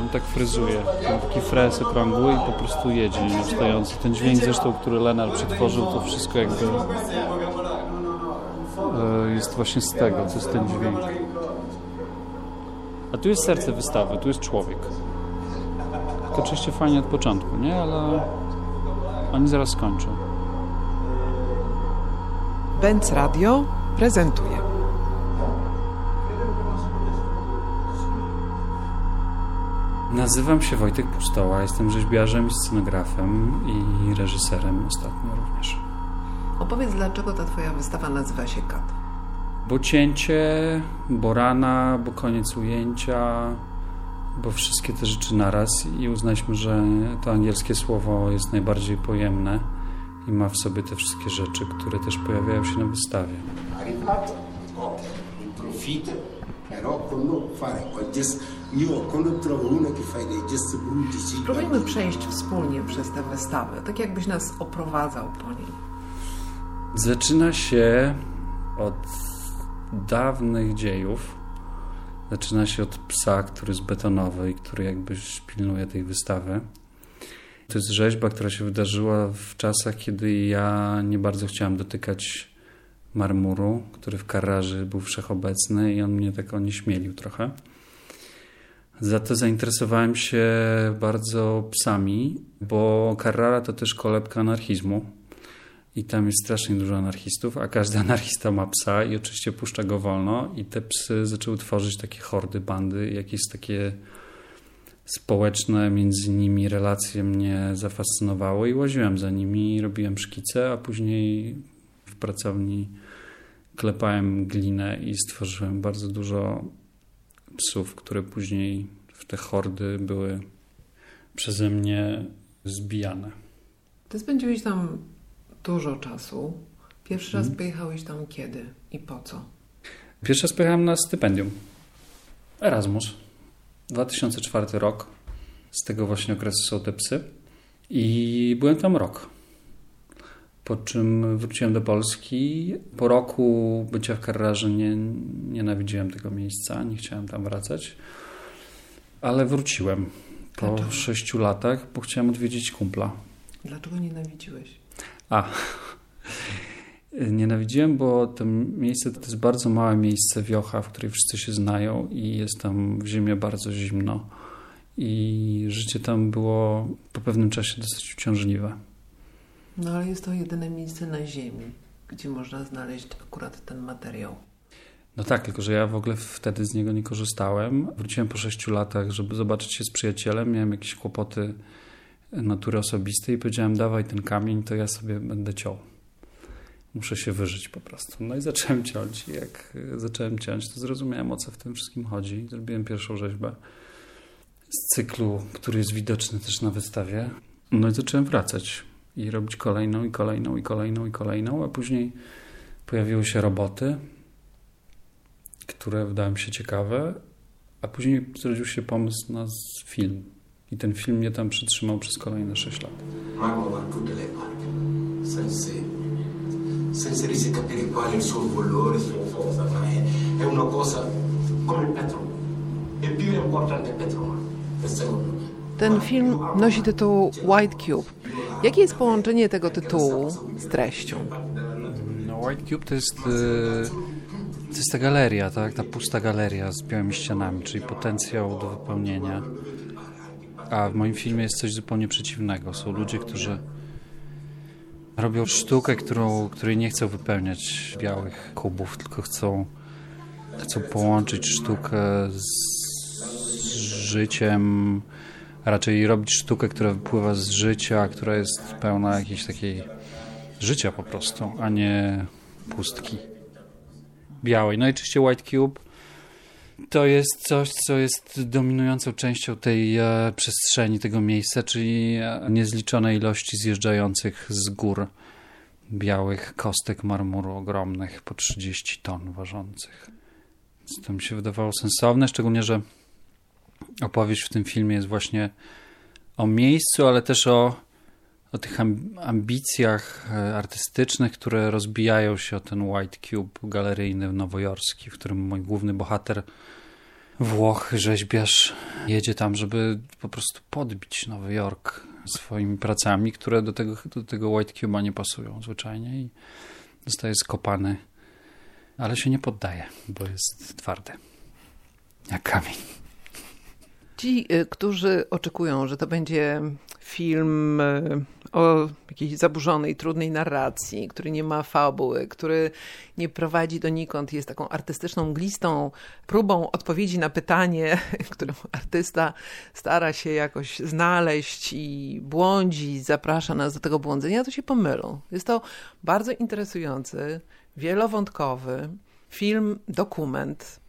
on tak fryzuje. Ma taki frez okrągły i po prostu jedzie nie wstający. Ten dźwięk zresztą, który Lenar przetworzył, to wszystko jakby e, jest właśnie z tego, to jest ten dźwięk. A tu jest serce wystawy, tu jest człowiek. To oczywiście fajnie od początku, nie? Ale oni zaraz skończą. Benz Radio prezentuje. Nazywam się Wojtek Pustoła, jestem rzeźbiarzem, scenografem i reżyserem ostatnio również. Opowiedz, dlaczego ta twoja wystawa nazywa się Kat? Bo cięcie, bo rana, bo koniec ujęcia, bo wszystkie te rzeczy naraz i uznaliśmy, że to angielskie słowo jest najbardziej pojemne i ma w sobie te wszystkie rzeczy, które też pojawiają się na wystawie. Spróbujmy przejść wspólnie przez tę wystawę, tak jakbyś nas oprowadzał po niej. Zaczyna się od dawnych dziejów. Zaczyna się od psa, który jest betonowy i który jakby pilnuje tej wystawy. To jest rzeźba, która się wydarzyła w czasach, kiedy ja nie bardzo chciałem dotykać marmuru, który w Karraży był wszechobecny i on mnie tak onieśmielił trochę. Za to zainteresowałem się bardzo psami, bo Carrara to też kolebka anarchizmu i tam jest strasznie dużo anarchistów, a każdy anarchista ma psa i oczywiście puszcza go wolno i te psy zaczęły tworzyć takie hordy, bandy, jakieś takie społeczne między nimi relacje mnie zafascynowały i łaziłem za nimi, robiłem szkice, a później w pracowni klepałem glinę i stworzyłem bardzo dużo psów, które później w te hordy były przeze mnie zbijane. Ty spędziłeś tam dużo czasu. Pierwszy raz hmm. pojechałeś tam kiedy i po co? Pierwszy raz pojechałem na stypendium. Erasmus. 2004 rok. Z tego właśnie okresu są te psy. I byłem tam rok. Po czym wróciłem do Polski. Po roku bycia w Karrarze nie, nienawidziłem tego miejsca, nie chciałem tam wracać. Ale wróciłem po Dlaczego? sześciu latach, bo chciałem odwiedzić kumpla. Dlaczego nienawidziłeś? A, nienawidziłem, bo to miejsce to jest bardzo małe miejsce, wiocha, w której wszyscy się znają i jest tam w zimie bardzo zimno. I życie tam było po pewnym czasie dosyć uciążliwe. No ale jest to jedyne miejsce na Ziemi, gdzie można znaleźć akurat ten materiał. No tak, tylko że ja w ogóle wtedy z niego nie korzystałem. Wróciłem po sześciu latach, żeby zobaczyć się z przyjacielem. Miałem jakieś kłopoty natury osobistej i powiedziałem, dawaj ten kamień, to ja sobie będę ciął. Muszę się wyżyć po prostu. No i zacząłem ciąć. I jak zacząłem ciąć, to zrozumiałem, o co w tym wszystkim chodzi. Zrobiłem pierwszą rzeźbę z cyklu, który jest widoczny też na wystawie. No i zacząłem wracać i robić kolejną, i kolejną, i kolejną, i kolejną, a później pojawiły się roboty, które wydały mi się ciekawe, a później zrodził się pomysł na film. I ten film mnie tam przytrzymał przez kolejne 6 lat. senza riesci capire qual è il suo valore, il suo forza. È una cosa come il petrolio. È più importante il petrolio, secondo me. Ten film nosi tytuł White Cube. Jakie jest połączenie tego tytułu z treścią? No, White Cube to jest, e, to jest ta galeria, tak? ta pusta galeria z białymi ścianami, czyli potencjał do wypełnienia. A w moim filmie jest coś zupełnie przeciwnego. Są ludzie, którzy robią sztukę, którą, której nie chcą wypełniać białych kubów, tylko chcą, chcą połączyć sztukę z życiem, raczej robić sztukę, która wypływa z życia, która jest pełna jakiejś takiej życia po prostu, a nie pustki białej. No i oczywiście White Cube to jest coś, co jest dominującą częścią tej e, przestrzeni, tego miejsca, czyli e, niezliczone ilości zjeżdżających z gór białych kostek marmuru ogromnych, po 30 ton ważących. To mi się wydawało sensowne, szczególnie, że opowieść w tym filmie jest właśnie o miejscu, ale też o, o tych ambicjach e, artystycznych, które rozbijają się o ten White Cube galeryjny nowojorski, w którym mój główny bohater Włoch, rzeźbiarz jedzie tam, żeby po prostu podbić Nowy Jork swoimi pracami, które do tego, do tego White Cube'a nie pasują zwyczajnie i zostaje skopany, ale się nie poddaje, bo jest twardy, jak kamień. Ci, y, którzy oczekują, że to będzie film y, o jakiejś zaburzonej, trudnej narracji, który nie ma fabuły, który nie prowadzi donikąd, jest taką artystyczną, glistą próbą odpowiedzi na pytanie, którą artysta stara się jakoś znaleźć i błądzi, zaprasza nas do tego błądzenia, to się pomylą. Jest to bardzo interesujący, wielowątkowy film, dokument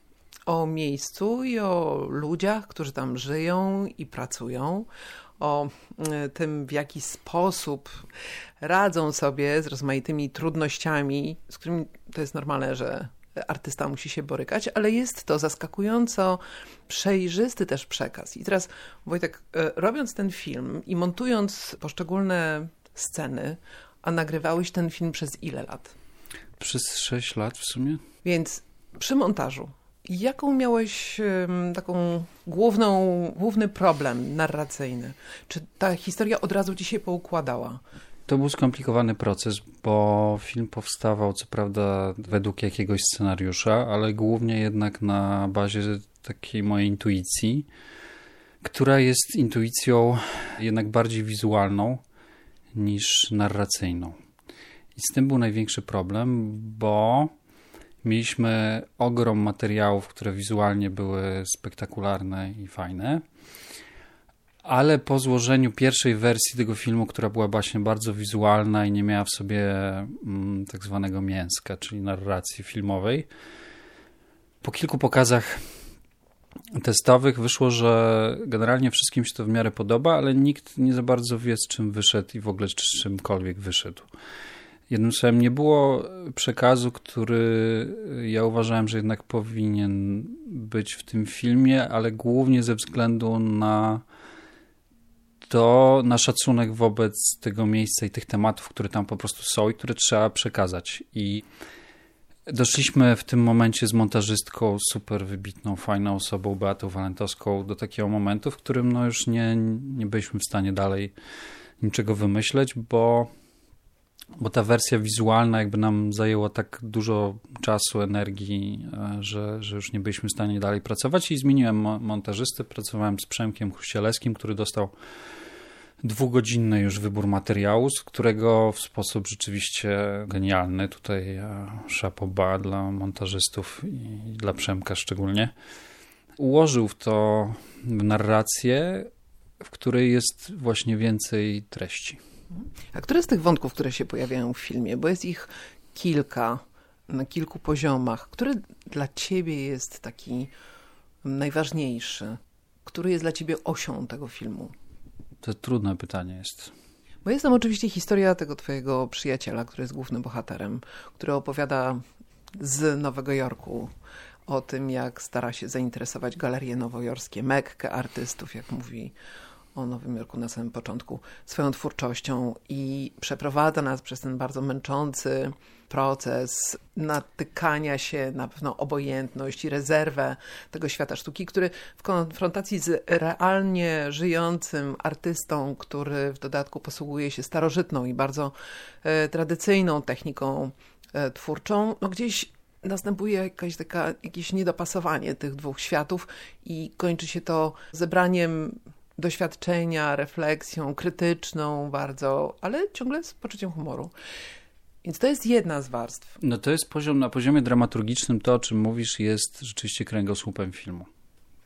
o miejscu i o ludziach, którzy tam żyją i pracują, o e, tym, w jaki sposób radzą sobie z rozmaitymi trudnościami, z którymi to jest normalne, że artysta musi się borykać, ale jest to zaskakująco przejrzysty też przekaz. I teraz Wojtek, e, robiąc ten film i montując poszczególne sceny, a nagrywałeś ten film przez ile lat? Przez 6 lat w sumie. Więc przy montażu Jaką miałeś taką główną, główny problem narracyjny? Czy ta historia od razu ci się poukładała? To był skomplikowany proces, bo film powstawał co prawda według jakiegoś scenariusza, ale głównie jednak na bazie takiej mojej intuicji, która jest intuicją jednak bardziej wizualną niż narracyjną. I z tym był największy problem, bo Mieliśmy ogrom materiałów, które wizualnie były spektakularne i fajne. Ale po złożeniu pierwszej wersji tego filmu, która była właśnie bardzo wizualna i nie miała w sobie mm, tak zwanego mięska, czyli narracji filmowej, po kilku pokazach testowych wyszło, że generalnie wszystkim się to w miarę podoba, ale nikt nie za bardzo wie, z czym wyszedł i w ogóle z czymkolwiek wyszedł. Jednym słowem, nie było przekazu, który ja uważałem, że jednak powinien być w tym filmie, ale głównie ze względu na to, na szacunek wobec tego miejsca i tych tematów, które tam po prostu są i które trzeba przekazać. I doszliśmy w tym momencie z montażystką, super wybitną, fajną osobą, Beatą Walentowską, do takiego momentu, w którym no już nie, nie byliśmy w stanie dalej niczego wymyśleć, bo bo ta wersja wizualna jakby nam zajęła tak dużo czasu, energii, e, że, że już nie byliśmy w stanie dalej pracować i zmieniłem montażystę. Pracowałem z Przemkiem Chruścieleskim, który dostał dwugodzinny już wybór materiału, z którego w sposób rzeczywiście genialny, tutaj e, szapoba dla montażystów i dla Przemka szczególnie, ułożył w to narrację, w której jest właśnie więcej treści. A które z tych wątków, które się pojawiają w filmie, bo jest ich kilka, na kilku poziomach, który dla ciebie jest taki najważniejszy? Który jest dla ciebie osią tego filmu? To trudne pytanie jest. Bo jest tam oczywiście historia tego twojego przyjaciela, który jest głównym bohaterem, który opowiada z Nowego Jorku o tym, jak stara się zainteresować galerie nowojorskie, Mekkę artystów, jak mówi o Nowym Jorku na samym początku swoją twórczością i przeprowadza nas przez ten bardzo męczący proces natykania się na pewną obojętność i rezerwę tego świata sztuki, który w konfrontacji z realnie żyjącym artystą, który w dodatku posługuje się starożytną i bardzo e, tradycyjną techniką e, twórczą, no gdzieś następuje jakaś taka, jakieś niedopasowanie tych dwóch światów i kończy się to zebraniem doświadczenia, refleksją krytyczną bardzo, ale ciągle z poczuciem humoru. Więc to jest jedna z warstw. No to jest poziom, na poziomie dramaturgicznym to, o czym mówisz, jest rzeczywiście kręgosłupem filmu.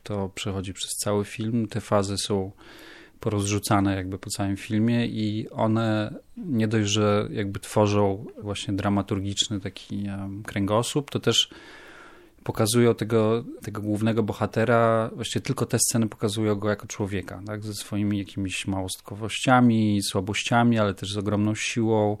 To przechodzi przez cały film, te fazy są porozrzucane jakby po całym filmie i one nie dość, że jakby tworzą właśnie dramaturgiczny taki kręgosłup, to też pokazują tego, tego głównego bohatera, właściwie tylko te sceny pokazują go jako człowieka, tak? ze swoimi jakimiś małostkowościami, słabościami, ale też z ogromną siłą,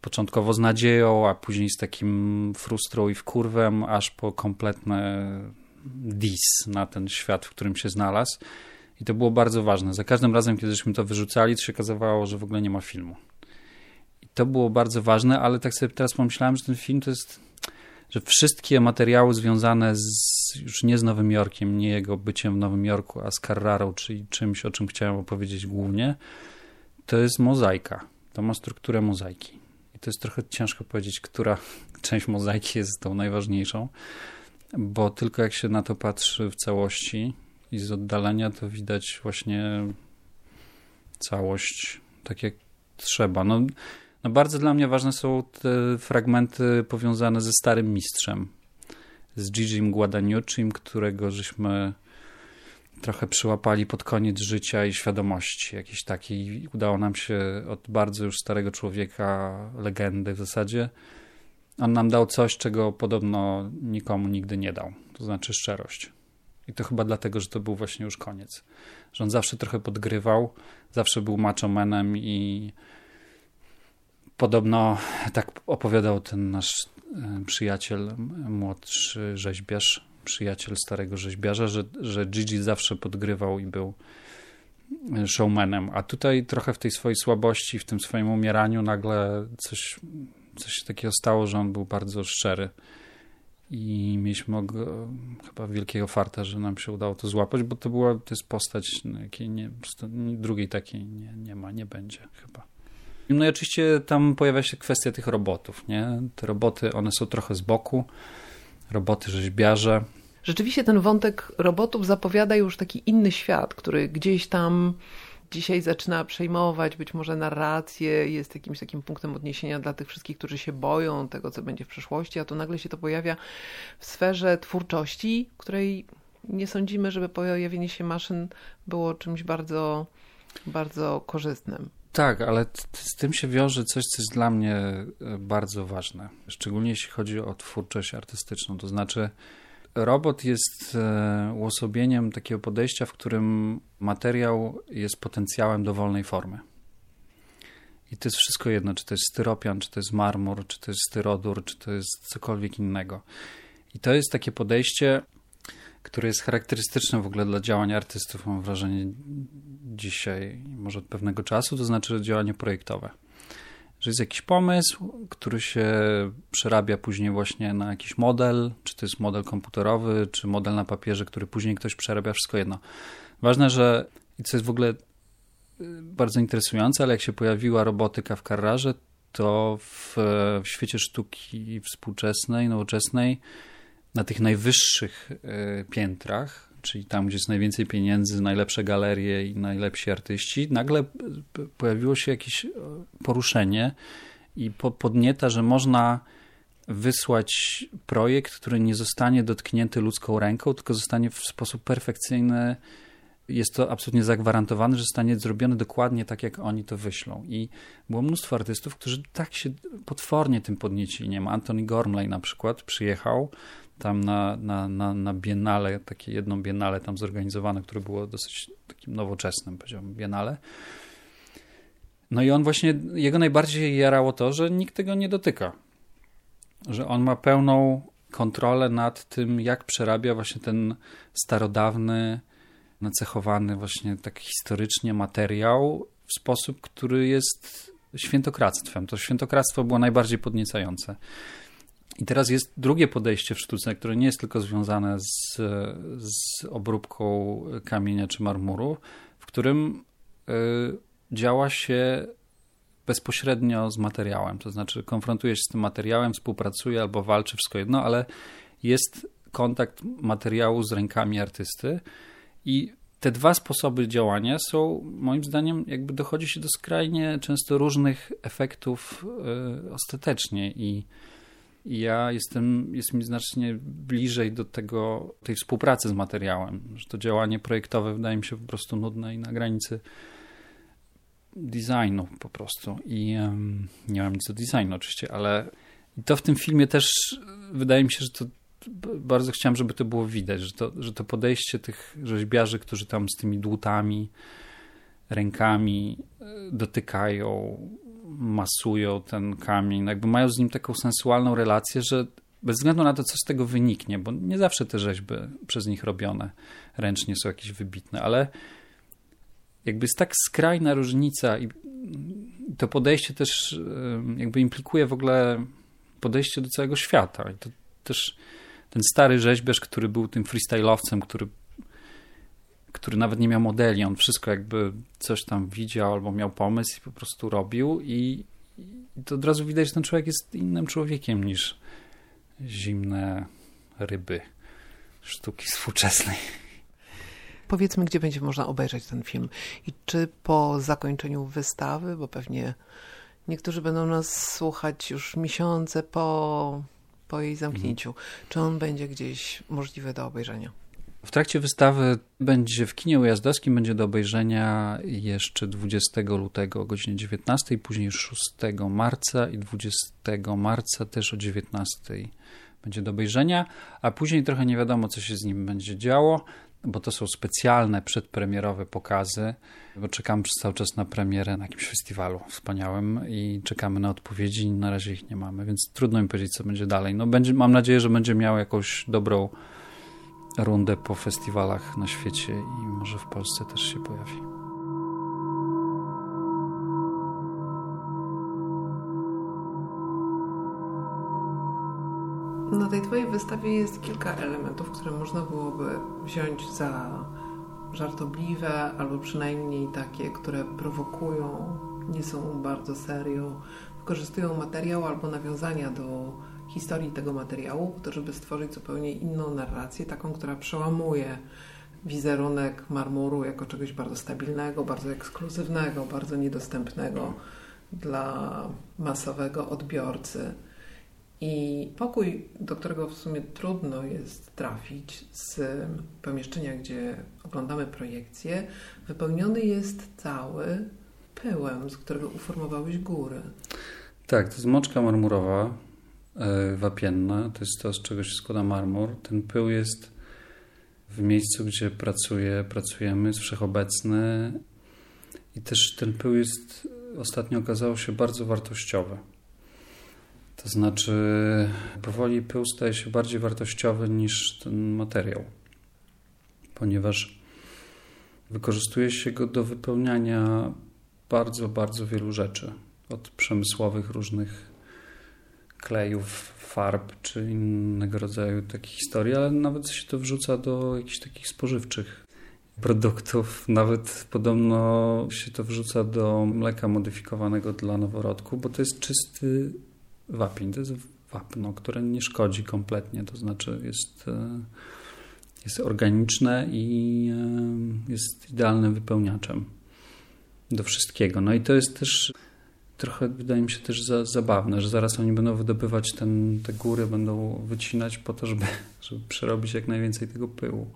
początkowo z nadzieją, a później z takim frustrą i wkurwem, aż po kompletne dis na ten świat, w którym się znalazł. I to było bardzo ważne. Za każdym razem, kiedyśmy to wyrzucali, to się okazywało, że w ogóle nie ma filmu. I to było bardzo ważne, ale tak sobie teraz pomyślałem, że ten film to jest że wszystkie materiały związane z, już nie z Nowym Jorkiem, nie jego byciem w Nowym Jorku, a z Carrarą, czyli czymś, o czym chciałem opowiedzieć głównie, to jest mozaika. To ma strukturę mozaiki. I to jest trochę ciężko powiedzieć, która część mozaiki jest tą najważniejszą, bo tylko jak się na to patrzy w całości i z oddalenia, to widać właśnie całość tak jak trzeba. No, no bardzo dla mnie ważne są te fragmenty powiązane ze starym mistrzem, z Gigim Guadagnucim, którego żeśmy trochę przyłapali pod koniec życia i świadomości jakiejś takiej. Udało nam się od bardzo już starego człowieka, legendy w zasadzie, on nam dał coś, czego podobno nikomu nigdy nie dał, to znaczy szczerość. I to chyba dlatego, że to był właśnie już koniec. Że on zawsze trochę podgrywał, zawsze był machomenem i podobno tak opowiadał ten nasz e, przyjaciel, młodszy rzeźbiarz, przyjaciel starego rzeźbiarza, że, że Gigi zawsze podgrywał i był showmanem, a tutaj trochę w tej swojej słabości, w tym swoim umieraniu nagle coś, coś takiego stało, że on był bardzo szczery i mieliśmy chyba wielkiego farta, że nam się udało to złapać, bo to była, to jest postać, no, jakiej nie, drugiej takiej nie, nie ma, nie będzie chyba. No i oczywiście tam pojawia się kwestia tych robotów, nie? Te roboty, one są trochę z boku, roboty rzeźbiarze. Rzeczywiście ten wątek robotów zapowiada już taki inny świat, który gdzieś tam dzisiaj zaczyna przejmować być może narrację, jest jakimś takim punktem odniesienia dla tych wszystkich, którzy się boją tego, co będzie w przyszłości, a tu nagle się to pojawia w sferze twórczości, której nie sądzimy, żeby pojawienie się maszyn było czymś bardzo, bardzo korzystnym. Tak, ale z tym się wiąże coś, co jest dla mnie e, bardzo ważne, szczególnie jeśli chodzi o twórczość artystyczną. To znaczy, robot jest e, uosobieniem takiego podejścia, w którym materiał jest potencjałem dowolnej formy. I to jest wszystko jedno, czy to jest styropian, czy to jest marmur, czy to jest styrodur, czy to jest cokolwiek innego. I to jest takie podejście, które jest charakterystyczne w ogóle dla działań artystów, mam wrażenie, dzisiaj, może od pewnego czasu, to znaczy działanie projektowe że jest jakiś pomysł, który się przerabia później właśnie na jakiś model, czy to jest model komputerowy, czy model na papierze, który później ktoś przerabia, wszystko jedno. Ważne, że i co jest w ogóle y, bardzo interesujące, ale jak się pojawiła robotyka w Carrarze, to w, w świecie sztuki współczesnej, nowoczesnej, na tych najwyższych y, piętrach czyli tam, gdzie jest najwięcej pieniędzy, najlepsze galerie i najlepsi artyści, nagle pojawiło się jakieś e, poruszenie i podnieta, że można wysłać projekt, który nie zostanie dotknięty ludzką ręką, tylko zostanie w sposób perfekcyjny. Jest to absolutnie zagwarantowane, że zostanie zrobione dokładnie tak, jak oni to wyślą. I było mnóstwo artystów, którzy tak się potwornie tym podniecili. Nie ma Anthony Gormley na przykład przyjechał tam na, na, na, na biennale, takie jedno biennale tam zorganizowane, które było dosyć takim nowoczesnym, powiedziałbym, biennale. No i on właśnie, jego najbardziej jarało to, że nikt tego nie dotyka. Że on ma pełną kontrolę nad tym, jak przerabia właśnie ten starodawny, nacechowany właśnie tak historycznie materiał w sposób, który jest świętokradztwem. To świętokradztwo było najbardziej podniecające. I teraz jest drugie podejście w sztuce, które nie jest tylko związane z, z obróbką kamienia czy marmuru, w którym y, działa się bezpośrednio z materiałem. To znaczy, konfrontuje się z tym materiałem, współpracuje albo walczy, wszystko jedno, ale jest kontakt materiału z rękami artysty i te dwa sposoby działania są, moim zdaniem, jakby dochodzi się do skrajnie często różnych efektów y, ostatecznie i ja jestem, jest mi znacznie bliżej do tego, tej współpracy z materiałem, że to działanie projektowe wydaje mi się po prostu nudne i na granicy designu po prostu. I um, nie mam nic do designu oczywiście, ale to w tym filmie też wydaje mi się, że to bardzo chciałem, żeby to było widać, że to, że to podejście tych rzeźbiarzy, którzy tam z tymi dłutami, rękami e, dotykają masują ten kamień, jakby mają z nim taką sensualną relację, że bez względu na to, co z tego wyniknie, bo nie zawsze te rzeźby przez nich robione ręcznie są jakieś wybitne, ale jakby jest tak skrajna różnica i to podejście też jakby implikuje w ogóle podejście do całego świata. I to, też ten stary rzeźbiarz, który był tym freestyle'owcem, który, który nawet nie miał modeli, on wszystko jakby coś tam widział albo miał pomysł i po prostu robił i, i to od razu widać, że ten człowiek jest innym człowiekiem niż zimne ryby sztuki współczesnej. Powiedzmy, gdzie będzie można obejrzeć ten film i czy po zakończeniu wystawy, bo pewnie niektórzy będą nas słuchać już miesiące po, po jej zamknięciu, mhm. czy on będzie gdzieś możliwy do obejrzenia? W trakcie wystawy będzie w kinie ujazdowskim, będzie do obejrzenia jeszcze 20 lutego o godzinie 19, później 6 marca i 20 marca też o 19 będzie do obejrzenia, a później trochę nie wiadomo, co się z nim będzie działo, bo to są specjalne przedpremierowe pokazy, bo czekamy przez cały czas na premierę na jakimś festiwalu wspaniałym i czekamy na odpowiedzi na razie ich nie mamy, więc trudno mi powiedzieć, co będzie dalej. No będzie, mam nadzieję, że będzie miał jakąś dobrą rundę po festiwalach na świecie i może w Polsce też się pojawi. Na tej Twojej wystawie jest kilka elementów, które można byłoby wziąć za żartobliwe, albo przynajmniej takie, które prowokują, nie są bardzo serio, wykorzystują materiał albo nawiązania do historii tego materiału, to żeby stworzyć zupełnie inną narrację, taką, która przełamuje wizerunek marmuru jako czegoś bardzo stabilnego, bardzo ekskluzywnego, bardzo niedostępnego dla masowego odbiorcy. I pokój, do którego w sumie trudno jest trafić z pomieszczenia, gdzie oglądamy projekcję, wypełniony jest cały pyłem, z którego uformowałeś góry. Tak, to jest moczka marmurowa, wapienna. To jest to, z czego się składa marmur. Ten pył jest w miejscu, gdzie pracuję, pracujemy, jest wszechobecny. I też ten pył jest, ostatnio okazało się bardzo wartościowy to znaczy, powoli pył staje się bardziej wartościowy niż ten materiał, ponieważ wykorzystuje się go do wypełniania bardzo, bardzo wielu rzeczy. Od przemysłowych różnych klejów, farb czy innego rodzaju takich historii, ale nawet się to wrzuca do jakichś takich spożywczych produktów. Nawet podobno się to wrzuca do mleka modyfikowanego dla noworodku, bo to jest czysty wapień. To jest wapno, które nie szkodzi kompletnie, to znaczy jest, e, jest organiczne i e, jest idealnym wypełniaczem do wszystkiego. No i to jest też trochę, wydaje mi się, też za, zabawne, że zaraz oni będą wydobywać ten, te góry, będą wycinać po to, żeby, żeby przerobić jak najwięcej tego pyłu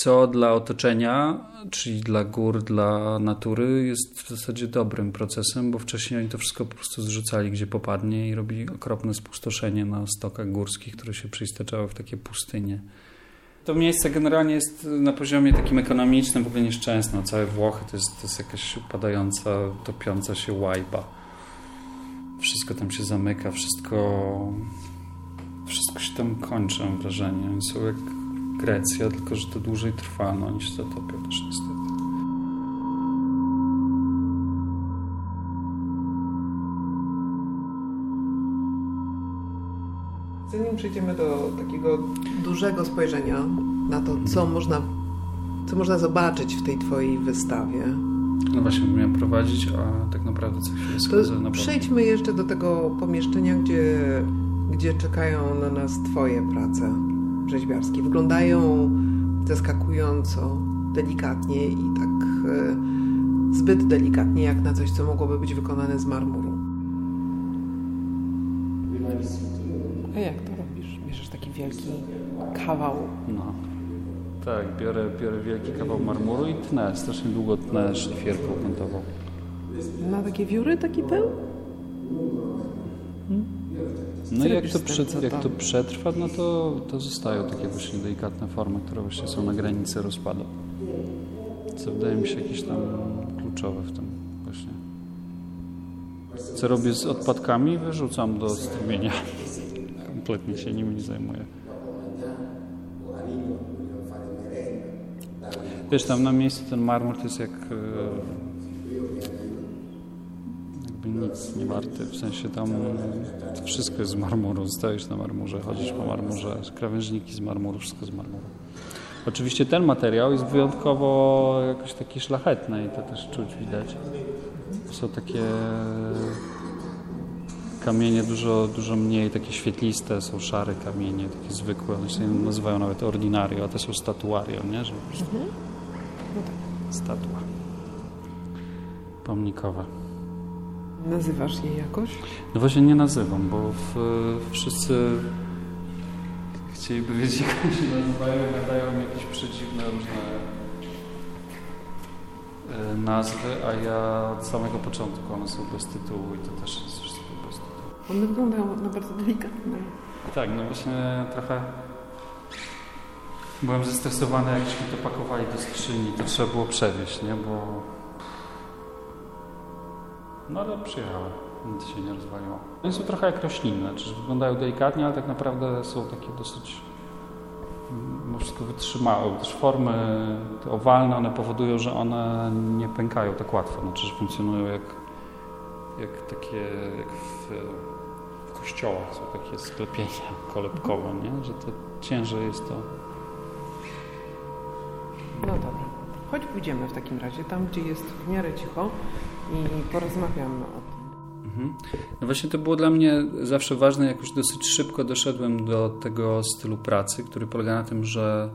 co dla otoczenia, czyli dla gór, dla natury, jest w zasadzie dobrym procesem, bo wcześniej oni to wszystko po prostu zrzucali gdzie popadnie i robili okropne spustoszenie na stokach górskich, które się przyistaczały w takie pustynie. To miejsce generalnie jest na poziomie takim ekonomicznym w ogóle nieszczęsne. Całe Włochy to jest, to jest jakaś upadająca, topiąca się łajba. Wszystko tam się zamyka, wszystko, wszystko się tam kończy, mam wrażenie. Są jak Grecja, tylko że to dłużej trwa, no oni się zatopią też niestety. Zanim przejdziemy do takiego dużego spojrzenia na to, co można, co można zobaczyć w tej Twojej wystawie. No właśnie, miałem prowadzić, a tak naprawdę co chwilę schodzę na Przejdźmy jeszcze do tego pomieszczenia, gdzie, gdzie czekają na nas Twoje prace rzeźbiarskie. Wyglądają zaskakująco delikatnie i tak e, zbyt delikatnie, jak na coś, co mogłoby być wykonane z marmuru. A jak to robisz? Bierzesz taki wielki kawał. No. Tak, biorę, biorę wielki kawał marmuru i tnę. Strasznie długo tnę szlifierką kątową. Na takie wióry taki pył? No i jak to, przed, jak to przetrwa, no to, to zostają takie właśnie delikatne formy, które właśnie są na granicy rozpadu. Co wydaje mi się jakieś tam kluczowe w tym właśnie. Co robię z odpadkami? Wyrzucam do strumienia. Kompletnie się nimi nie zajmuję. Wiesz, tam na miejscu ten marmur to jest jak e, jakby nic nie warty. W sensie tam wszystko jest z marmuru, stoisz na marmurze, chodzisz po marmurze, krawężniki z marmuru, wszystko z marmuru. Oczywiście ten materiał jest wyjątkowo jakoś taki szlachetny i to też czuć widać. Są takie kamienie dużo, dużo mniej, takie świetliste, są szare kamienie, takie zwykłe, one się nazywają nawet ordinario, a te są statuario, nie? Że po prostu Mhm. statua pomnikowa. Nazywasz je jakoś? No właśnie nie nazywam, bo w, wszyscy chcieliby wiedzieć, jak się nazywają, gadają mi jakieś przedziwne różne e, nazwy, a ja od samego początku one są bez tytułu i to też jest One wyglądają na bardzo delikatne. Tak, no właśnie trochę byłem zestresowany, jak żeśmy to pakowali do skrzyni, to trzeba było przewieźć, nie, bo no ale przyjechały, nic się nie rozwaliło. One są trochę jak roślinne, czyli wyglądają delikatnie, ale tak naprawdę są takie dosyć mimo wszystko wytrzymałe, też formy te owalne, one powodują, że one nie pękają tak łatwo, znaczy, że funkcjonują jak, jak takie, jak w kościołach są takie sklepienia kolebkowe, nie? że to ciężej jest to. No dobra. Chodź pójdziemy w takim razie tam, gdzie jest w miarę cicho i porozmawiamy o tym. Mhm. No właśnie to było dla mnie zawsze ważne, jakoś dosyć szybko doszedłem do tego stylu pracy, który polega na tym, że,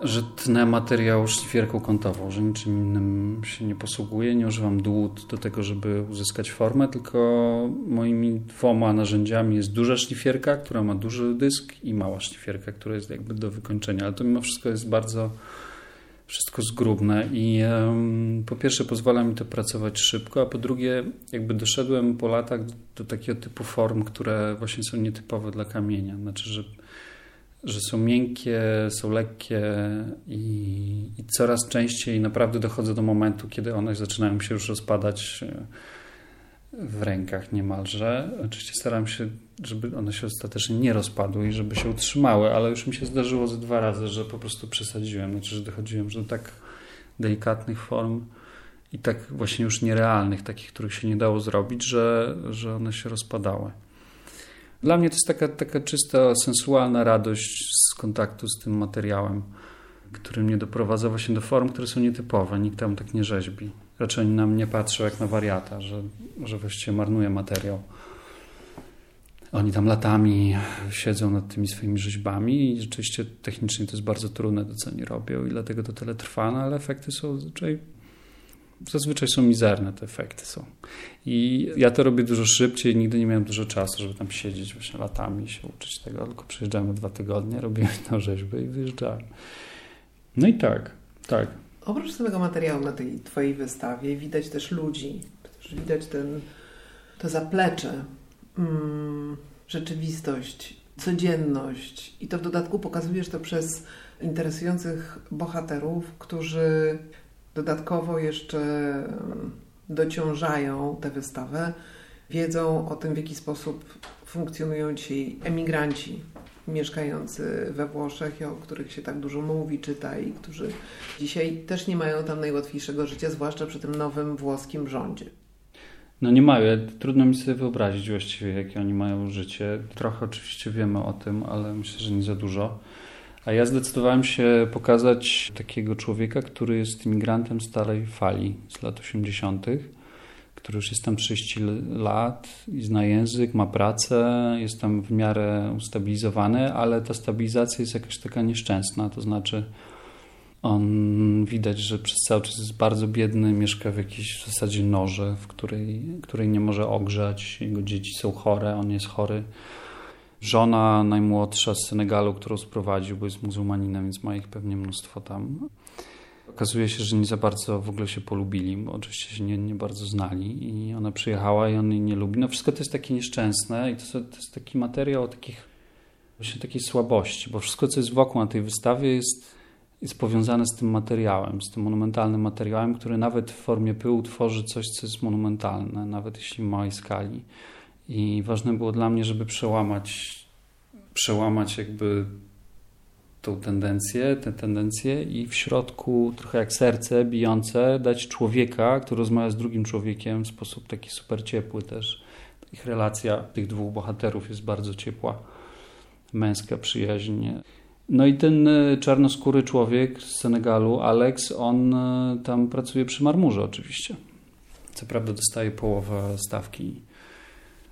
że tnę materiał szlifierką kątową, że niczym innym się nie posługuję, nie używam dłut do tego, żeby uzyskać formę, tylko moimi dwoma narzędziami jest duża szlifierka, która ma duży dysk i mała szlifierka, która jest jakby do wykończenia, ale to mimo wszystko jest bardzo wszystko zgrubne i um, po pierwsze pozwala mi to pracować szybko, a po drugie jakby doszedłem po latach do, takiego typu form, które właśnie są nietypowe dla kamienia. Znaczy, że, że są miękkie, są lekkie i, i coraz częściej naprawdę dochodzę do momentu, kiedy one zaczynają się już rozpadać e, w rękach niemalże. Oczywiście staram się, żeby one się ostatecznie nie rozpadły i żeby się utrzymały, ale już mi się zdarzyło ze dwa razy, że po prostu przesadziłem. Znaczy, że dochodziłem do tak delikatnych form i tak właśnie już nierealnych, takich, których się nie dało zrobić, że, że one się rozpadały. Dla mnie to jest taka, taka czysta, sensualna radość z kontaktu z tym materiałem, który mnie doprowadza właśnie do form, które są nietypowe. Nikt tam tak nie rzeźbi. Raczej na mnie patrzą jak na wariata, że, że właściwie marnuje materiał. Oni tam latami siedzą nad tymi swoimi rzeźbami i rzeczywiście technicznie to jest bardzo trudne to, co oni robią i dlatego to tyle trwa, no ale efekty są zazwyczaj, zazwyczaj są mizerne, te efekty są. I ja to robię dużo szybciej, nigdy nie miałem dużo czasu, żeby tam siedzieć właśnie latami i się uczyć tego, tylko przyjeżdżałem dwa tygodnie, robiłem tę rzeźbę i wyjeżdżałem. No i tak, tak. Oprócz samego materiału na tej twojej wystawie widać też ludzi, też widać ten, to zaplecze, mm, rzeczywistość, codzienność i to w dodatku pokazujesz to przez interesujących bohaterów, którzy dodatkowo jeszcze mm, dociążają tę wystawę, wiedzą o tym, w jaki sposób funkcjonują dzisiaj emigranci mieszkający we Włoszech, o których się tak dużo mówi, czyta i którzy dzisiaj też nie mają tam najłatwiejszego życia, zwłaszcza przy tym nowym włoskim rządzie. No nie mają. Trudno mi sobie wyobrazić właściwie, jakie oni mają życie. Trochę oczywiście wiemy o tym, ale myślę, że nie za dużo. A ja zdecydowałem się pokazać takiego człowieka, który jest imigrantem starej fali z lat 80., który już jest tam 30 lat i zna język, ma pracę, jest tam w miarę ustabilizowany, ale ta stabilizacja jest jakaś taka nieszczęsna. To znaczy, on widać, że przez cały czas jest bardzo biedny, mieszka w jakiejś w zasadzie norze, w której, której nie może ogrzać. Jego dzieci są chore, on jest chory. Żona najmłodsza z Senegalu, którą sprowadził, bo jest muzułmaninem, więc ma ich pewnie mnóstwo tam. Okazuje się, że nie za bardzo w ogóle się polubili, bo oczywiście się nie, nie bardzo znali i ona przyjechała i on jej nie lubi. No wszystko to jest takie nieszczęsne i to, to jest taki materiał takich, właśnie takiej słabości, bo wszystko, co jest wokół na tej wystawie jest, jest powiązane z tym materiałem, z tym monumentalnym materiałem, który nawet w formie pyłu tworzy coś, co jest monumentalne, nawet jeśli w małej skali. I ważne było dla mnie, żeby przełamać, przełamać jakby tą tendencję, tę tendencję i w środku trochę jak serce bijące dać człowieka, który rozmawia z drugim człowiekiem w sposób taki super ciepły też. Ich relacja tych dwóch bohaterów jest bardzo ciepła, męska przyjaźń. No i ten e, czarnoskóry człowiek z Senegalu, Alex, on e, tam pracuje przy marmurze oczywiście. Co prawda dostaje połowę stawki,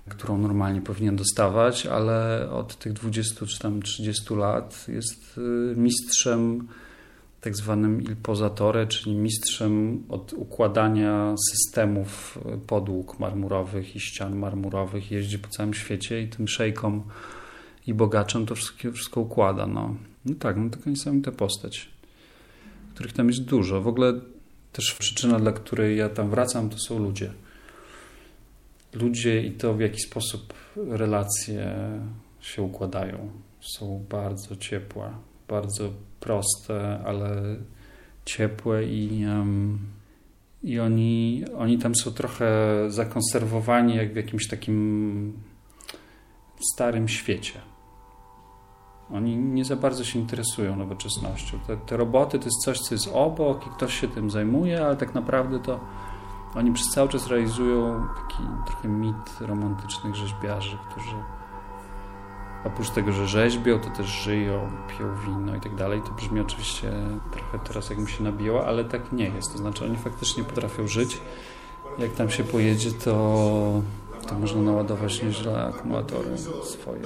którą normalnie powinien dostawać, ale od tych 20 czy tam 30 lat jest e, mistrzem tak zwanym il posatore, czyli mistrzem od układania systemów podłóg marmurowych i ścian marmurowych. Jeździ po całym świecie i tym szejkom i bogaczem to wszystko, wszystko układa. No. no tak, no taka niesamowita postać, których tam jest dużo. W ogóle też przyczyna, dla której ja tam wracam, to są ludzie. Ludzie i to, w jaki sposób relacje się układają, są bardzo ciepłe, bardzo proste, ale ciepłe i, um, i oni, oni tam są trochę zakonserwowani jak w jakimś takim starym świecie. Oni nie za bardzo się interesują nowoczesnością. Te, te, roboty to jest coś, co jest obok i ktoś się tym zajmuje, ale tak naprawdę to oni przez cały czas realizują taki trochę mit romantycznych rzeźbiarzy, którzy oprócz tego, że rzeźbią, to też żyją, piją wino i tak dalej. To brzmi oczywiście trochę teraz jakbym się nabijała, ale tak nie jest. To znaczy oni faktycznie potrafią żyć. Jak tam się pojedzie, to, to można naładować nieźle akumulatory swoje.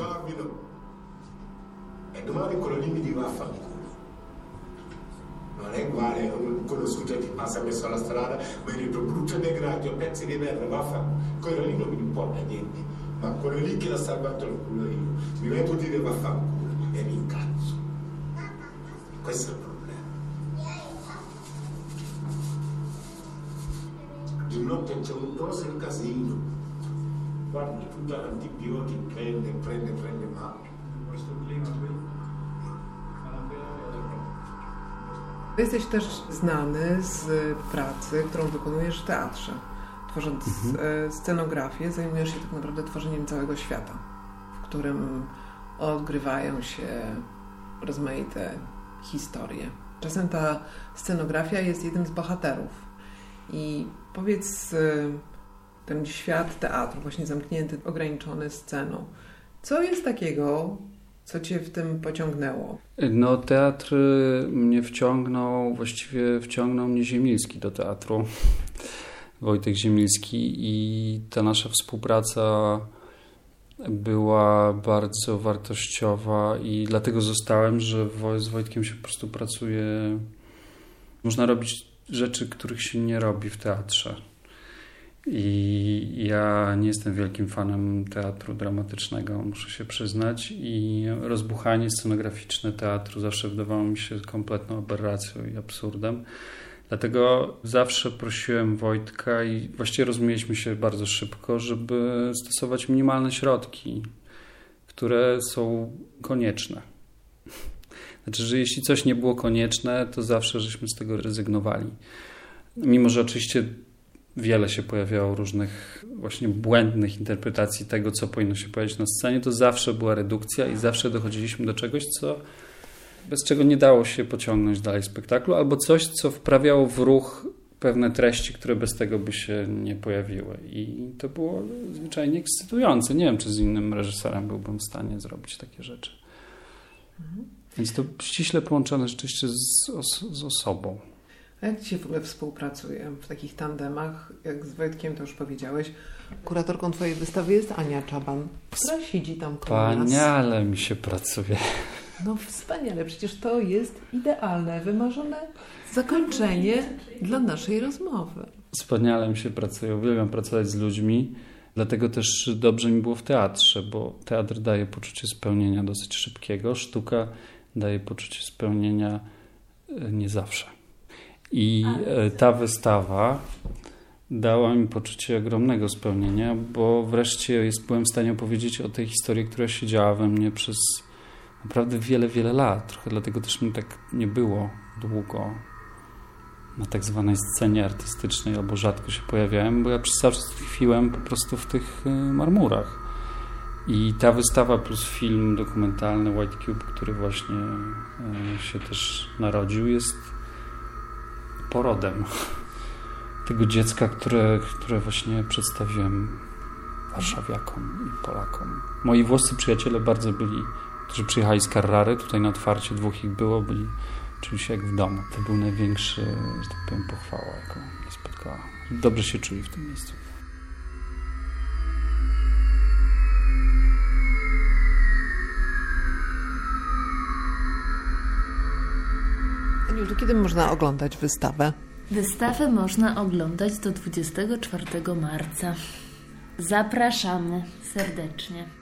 e lì mi dirà vaffanculo. Non è uguale un conosciuto che passa messo alla strada, vedi il brutto degrado, pezzi di merda, vaffanculo. Quello lì non mi importa niente, ma quello lì che l'ha salvato il culo io, mi metto a dire vaffanculo e mi incazzo. Questo è il problema. Di notte c'è un grosso casino. Guarda, tutta l'antibiotico prende, prende, prende male. Questo clima qui Jesteś też znany z pracy, którą wykonujesz w teatrze. Tworząc mhm. E, scenografię, zajmujesz się tak naprawdę tworzeniem całego świata, w którym odgrywają się rozmaite historie. Czasem ta scenografia jest jednym z bohaterów. I powiedz, e, ten świat teatru, właśnie zamknięty, ograniczony sceną, co jest takiego, co cię w tym pociągnęło? No, teatr mnie wciągnął, właściwie wciągnął mnie Ziemilski do teatru. Wojtek Ziemilski i ta nasza współpraca była bardzo wartościowa i dlatego zostałem, że z Wojtkiem się po prostu pracuje. Można robić rzeczy, których się nie robi w teatrze. I ja nie jestem wielkim fanem teatru dramatycznego, muszę się przyznać. I rozbuchanie scenograficzne teatru zawsze wydawało mi się kompletną aberracją i absurdem. Dlatego zawsze prosiłem Wojtka i właściwie rozumieliśmy się bardzo szybko, żeby stosować minimalne środki, które są konieczne. Znaczy, że jeśli coś nie było konieczne, to zawsze żeśmy z tego rezygnowali. Mimo, że oczywiście wiele się pojawiało różnych właśnie błędnych interpretacji tego, co powinno się pojawić na scenie, to zawsze była redukcja i zawsze dochodziliśmy do czegoś, co bez czego nie dało się pociągnąć dalej spektaklu, albo coś, co wprawiało w ruch pewne treści, które bez tego by się nie pojawiły. I to było zwyczajnie ekscytujące. Nie wiem, czy z innym reżyserem byłbym w stanie zrobić takie rzeczy. Mhm. Więc to ściśle połączone rzeczywiście z, os z osobą. A jak Ci w ogóle współpracuje w takich tandemach? Jak z Wojtkiem to już powiedziałeś. Kuratorką Twojej wystawy jest Ania Czaban, która siedzi tam koło Wspaniale mi się pracuje. No wspaniale, przecież to jest idealne, wymarzone zakończenie dla naszej rozmowy. Wspaniale mi się pracuje, uwielbiam pracować z ludźmi. Dlatego też dobrze mi było w teatrze, bo teatr daje poczucie spełnienia dosyć szybkiego, sztuka daje poczucie spełnienia e, nie zawsze. I e, ta wystawa dała mi poczucie ogromnego spełnienia, bo wreszcie jest, byłem w stanie opowiedzieć o tej historii, która się działa we mnie przez naprawdę wiele, wiele lat. Trochę dlatego też mi tak nie było długo na tak zwanej scenie artystycznej, albo rzadko się pojawiałem, bo ja przez cały czas tkwiłem po prostu w tych e, marmurach. I ta wystawa plus film dokumentalny White Cube, który właśnie e, się też narodził, jest porodem tego dziecka, które, które właśnie przedstawiłem warszawiakom i Polakom. Moi włoscy przyjaciele bardzo byli, którzy przyjechali z Carrary, tutaj na otwarcie dwóch ich było, byli, czuli się jak w domu. To był największy, że tak powiem, pochwała, jaką mnie spotkała. Dobrze się czuli w tym miejscu. Aniu, kiedy można oglądać wystawę? Wystawę można oglądać do 24 marca. Zapraszamy serdecznie.